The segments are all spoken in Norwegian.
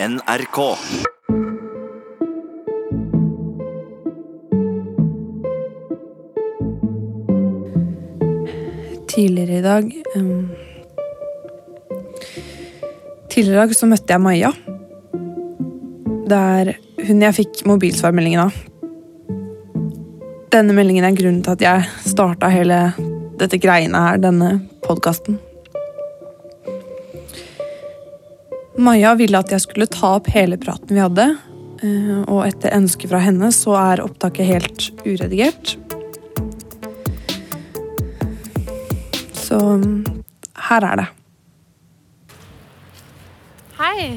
NRK. Tidligere i dag um, Tidligere i dag så møtte jeg Maja. Det er hun jeg fikk mobilsvarmeldingen av. Denne meldingen er grunnen til at jeg starta hele dette greiene her, denne podkasten. Maja ville at jeg skulle ta opp hele praten vi hadde, eh, og etter ønske fra henne så er opptaket helt uredigert. Så her er det. Hei.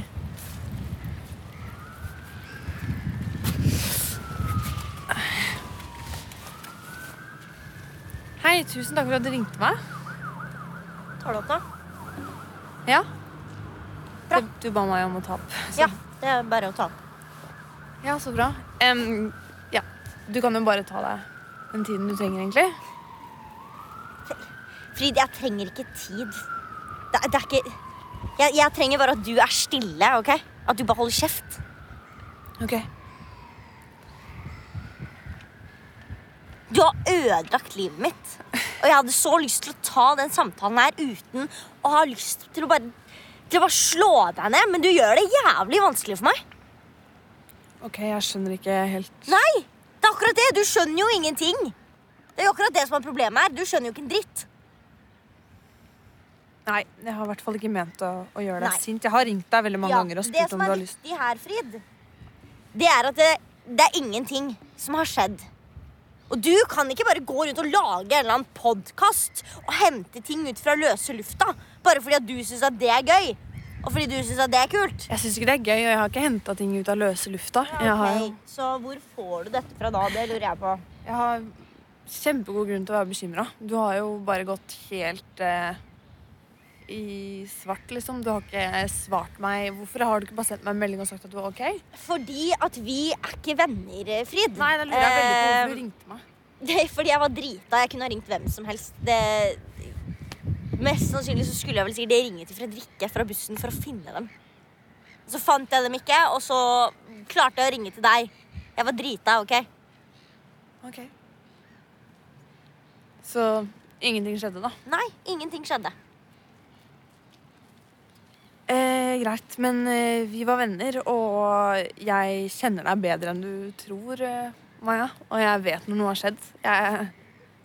Hei, tusen takk for at du ringte meg. Tar du opp nå? Ja. Du, ba meg om å ta opp. så- Ja, det er bare å ta opp. Ja, så bra. Um, ja, du kan jo bare ta deg den tiden du trenger, egentlig. Frid, jeg trenger ikke tid. Det, det er ikke jeg, jeg trenger bare at du er stille, OK? At du bare holder kjeft. Ok. Du har ødelagt livet mitt. Og jeg hadde så lyst til å ta den samtalen her uten å ha lyst til å bare til å bare slå deg ned, men du gjør det jævlig vanskelig for meg. Ok, jeg skjønner ikke helt Nei, det er akkurat det. Du skjønner jo ingenting. Det er jo akkurat det som er problemet her. Du skjønner jo ikke en dritt. Nei, jeg har i hvert fall ikke ment å, å gjøre deg Nei. sint. Jeg har ringt deg veldig mange Ja, ganger og det spurt som om du er har lyst. viktig her, Frid, det er at det, det er ingenting som har skjedd. Og du kan ikke bare gå rundt og lage en eller annen podkast og hente ting ut fra løse lufta bare fordi at du syns at det er gøy. Og fordi du syns at det er kult. Jeg syns ikke det er gøy, og jeg har ikke henta ting ut av løse lufta. Jeg har, Så hvor får du dette fra da? Det lurer jeg på. jeg har kjempegod grunn til å være bekymra. Du har jo bare gått helt eh, i svart, liksom. Du har ikke svart meg. Hvorfor har du ikke bare sendt meg en melding og sagt at du var OK? Fordi at vi er ikke venner, Frid. Nei, da lurer jeg veldig på hvorfor du Eh, ringte meg. Det er fordi jeg var drita. Jeg kunne ha ringt hvem som helst. Det... Mest sannsynlig så skulle jeg vel sikkert ringe til Fredrikke fra bussen for å finne dem. Så fant jeg dem ikke, og så klarte jeg å ringe til deg. Jeg var drita, OK? Ok. Så ingenting skjedde, da? Nei, ingenting skjedde. Eh, greit, men eh, vi var venner, og jeg kjenner deg bedre enn du tror, eh, Maja. Og jeg vet når noe har skjedd. Jeg,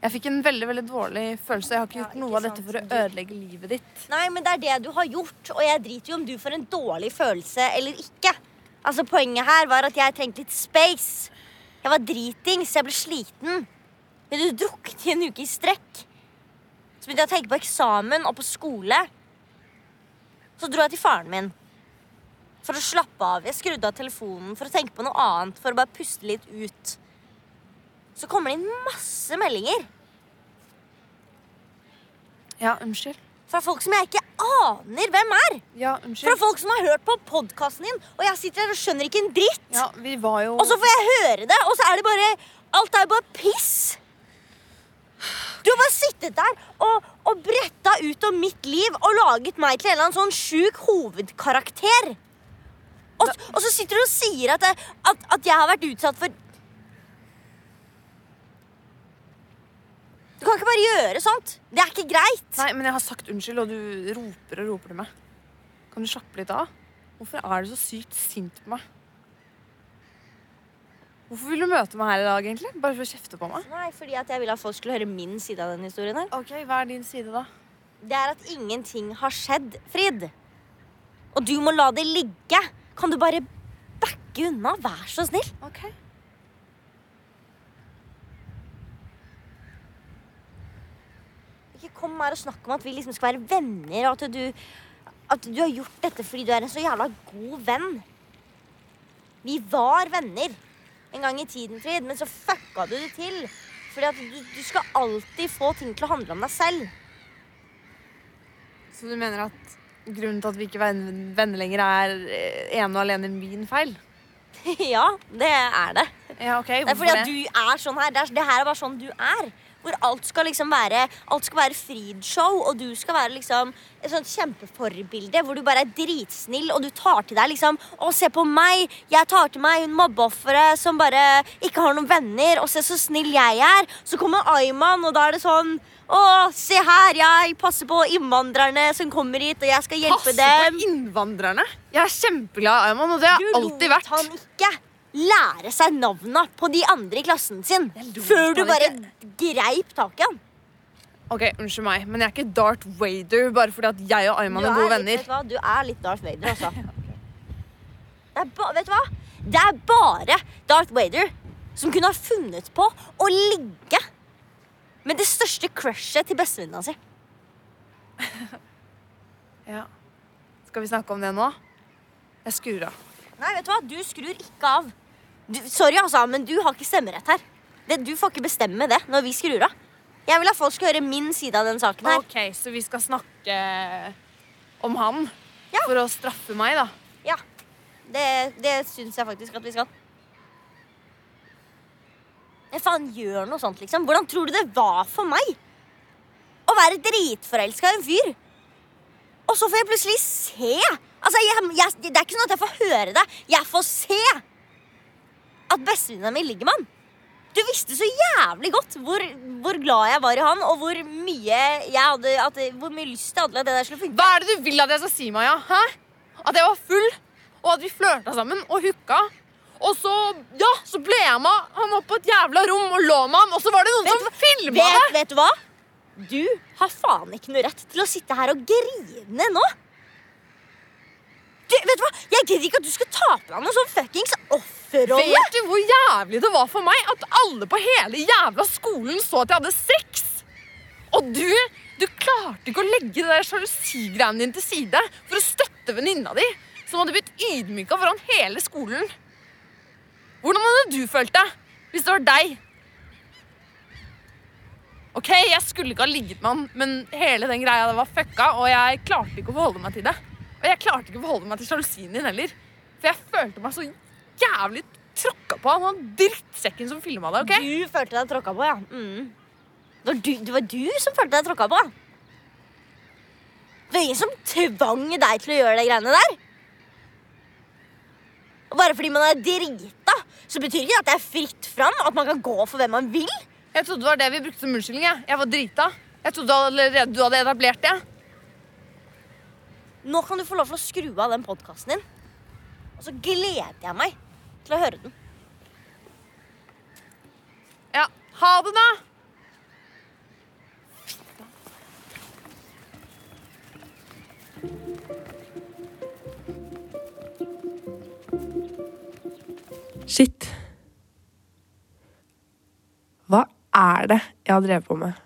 jeg fikk en veldig veldig dårlig følelse. Jeg har ikke Ja, gjort ikke noe av dette for å ødelegge livet ditt. Nei, men det er det du har gjort, og jeg driter jo om du får en dårlig følelse eller ikke. Altså, Poenget her var at jeg trengte litt space. Jeg var dritings, jeg ble sliten. Men du druknet i en uke i strekk. Så begynte jeg å tenke på eksamen og på skole. Så dro jeg til faren min for å slappe av. Jeg skrudde av telefonen for å tenke på noe annet, for å bare puste litt ut. Så kommer det inn masse meldinger Ja, unnskyld. fra folk som jeg ikke aner hvem er. Ja, unnskyld. Fra folk som har hørt på podkasten din, og jeg sitter her og skjønner ikke en dritt. Ja, vi var jo Og så får jeg høre det, og så er det bare Alt er jo bare piss. Du har bare sittet der og, og bretta ut om mitt liv og laget meg til en eller annen sånn sjuk hovedkarakter. Og, og så sitter du og sier at, at, at jeg har vært utsatt for Du kan ikke bare gjøre sånt. Det er ikke greit. Nei, men jeg har sagt unnskyld, og du roper og roper til meg. Kan du slappe litt av? Hvorfor er du så sykt sint på meg? Hvorfor vil du møte meg her i dag, egentlig? Bare for å kjefte på meg? Nei, fordi at jeg ville at folk skulle høre min side av den historien her. Ok, Hva er din side, da? Det er at ingenting har skjedd, Frid. Og du må la det ligge. Kan du bare backe unna? Vær så snill. Ok. Kom her og snakk om at vi liksom skal være venner, og at du, at du har gjort dette fordi du er en så jævla god venn. Vi var venner en gang i tiden, Frid, men så fucka du det til. Fordi at du, du skal alltid få ting til å handle om deg selv. Så du mener at grunnen til at vi ikke er venner lenger, er eh, ene og alene min feil? ja, det er det. Ja, okay. Det er fordi at du er sånn her. Det, er, det her er bare sånn du er. Hvor alt skal liksom være Alt skal være fridshow, og du skal være liksom et sånt kjempeforbilde hvor du bare er dritsnill, og du tar til deg liksom Å, se på meg! Jeg tar til meg hun mobbeofferet som bare ikke har noen venner, og se så snill jeg er. Så kommer Ayman, og da er det sånn å, se her, jeg passer på innvandrerne som kommer hit, og jeg skal hjelpe Passe dem. på innvandrerne. Jeg er kjempeglad i Ayman, og det har Du jeg alltid vært. Du lot han ikke lære seg navna på de andre i klassen sin før du bare greip tak i han. Ok, Unnskyld meg, men jeg er ikke Darth Vader bare fordi at jeg og Ayman er, er gode litt, venner. vet du, hva? du er litt Darth Vader, altså. Det er ba, vet du hva? Det er bare Darth Vader som kunne ha funnet på å ligge med det største crushet til bestevenninna si. Ja. Skal vi snakke om det nå? Jeg skrur av. Nei, vet du hva? Du skrur ikke av. Du, sorry, altså, men du har ikke stemmerett her. Det, du får ikke bestemme det når vi skrur av. Jeg vil at folk skal høre min side av den saken her. Ok, Så vi skal snakke om han Ja. for å straffe meg, da. Ja, det, det syns jeg faktisk at vi skal. Men faen, gjør noe sånt, liksom. Hvordan tror du det var for meg å være dritforelska i en fyr? Og så får jeg plutselig se. Altså, jeg, jeg, Det er ikke sånn at jeg får høre det. Jeg får se at bestevenninna mi ligger med han. Du visste så jævlig godt hvor, hvor glad jeg var i han, og hvor mye jeg hadde at, Hvor mye lyst jeg hadde til at det der skulle funke. Hva er det du vil at jeg skal si, Maja? Hæ? At jeg var full, og at vi flørta sammen og hooka. Og så ja, så ble jeg med han opp på et jævla rom og lå med han, og så var det noen Vet som filma Vet, det! vet du hva? Du har faen ikke noe rett til å sitte her og grine nå. Du, vet du hva? Jeg gidder ikke at du skal ta på deg noen sånn fuckings offerrolle. Vet du hvor jævlig det var for meg at alle på hele jævla skolen så at jeg hadde sex? Og du du klarte ikke å legge det der sjalusigreiene dine til side for å støtte venninna di, som hadde blitt ydmyka foran hele skolen. Hvordan hadde du følt det hvis det var deg? Ok, Jeg skulle ikke ha ligget med han, men hele den greia det var fucka, og jeg klarte ikke å forholde meg til det. Og jeg klarte ikke å forholde meg til sjalusien din heller. For jeg følte meg så jævlig tråkka på. Han drittsekken som filma det. ok? Du følte deg tråkka på, ja. Mm. Det, var du, det var du som følte deg tråkka på. Det var ingen som tvang deg til å gjøre de greiene der. Og bare fordi man er drita, så betyr ikke det at det er fritt fram. At man kan gå for hvem man vil. Jeg trodde det var det vi brukte som unnskyldning. Jeg, jeg var drita. Jeg trodde allerede du hadde etablert det. Nå kan du få lov til å skru av den podkasten din. Og så gleder jeg meg til å høre den. Ja, Ha det, da! Shit. Hva er det jeg har drevet på med?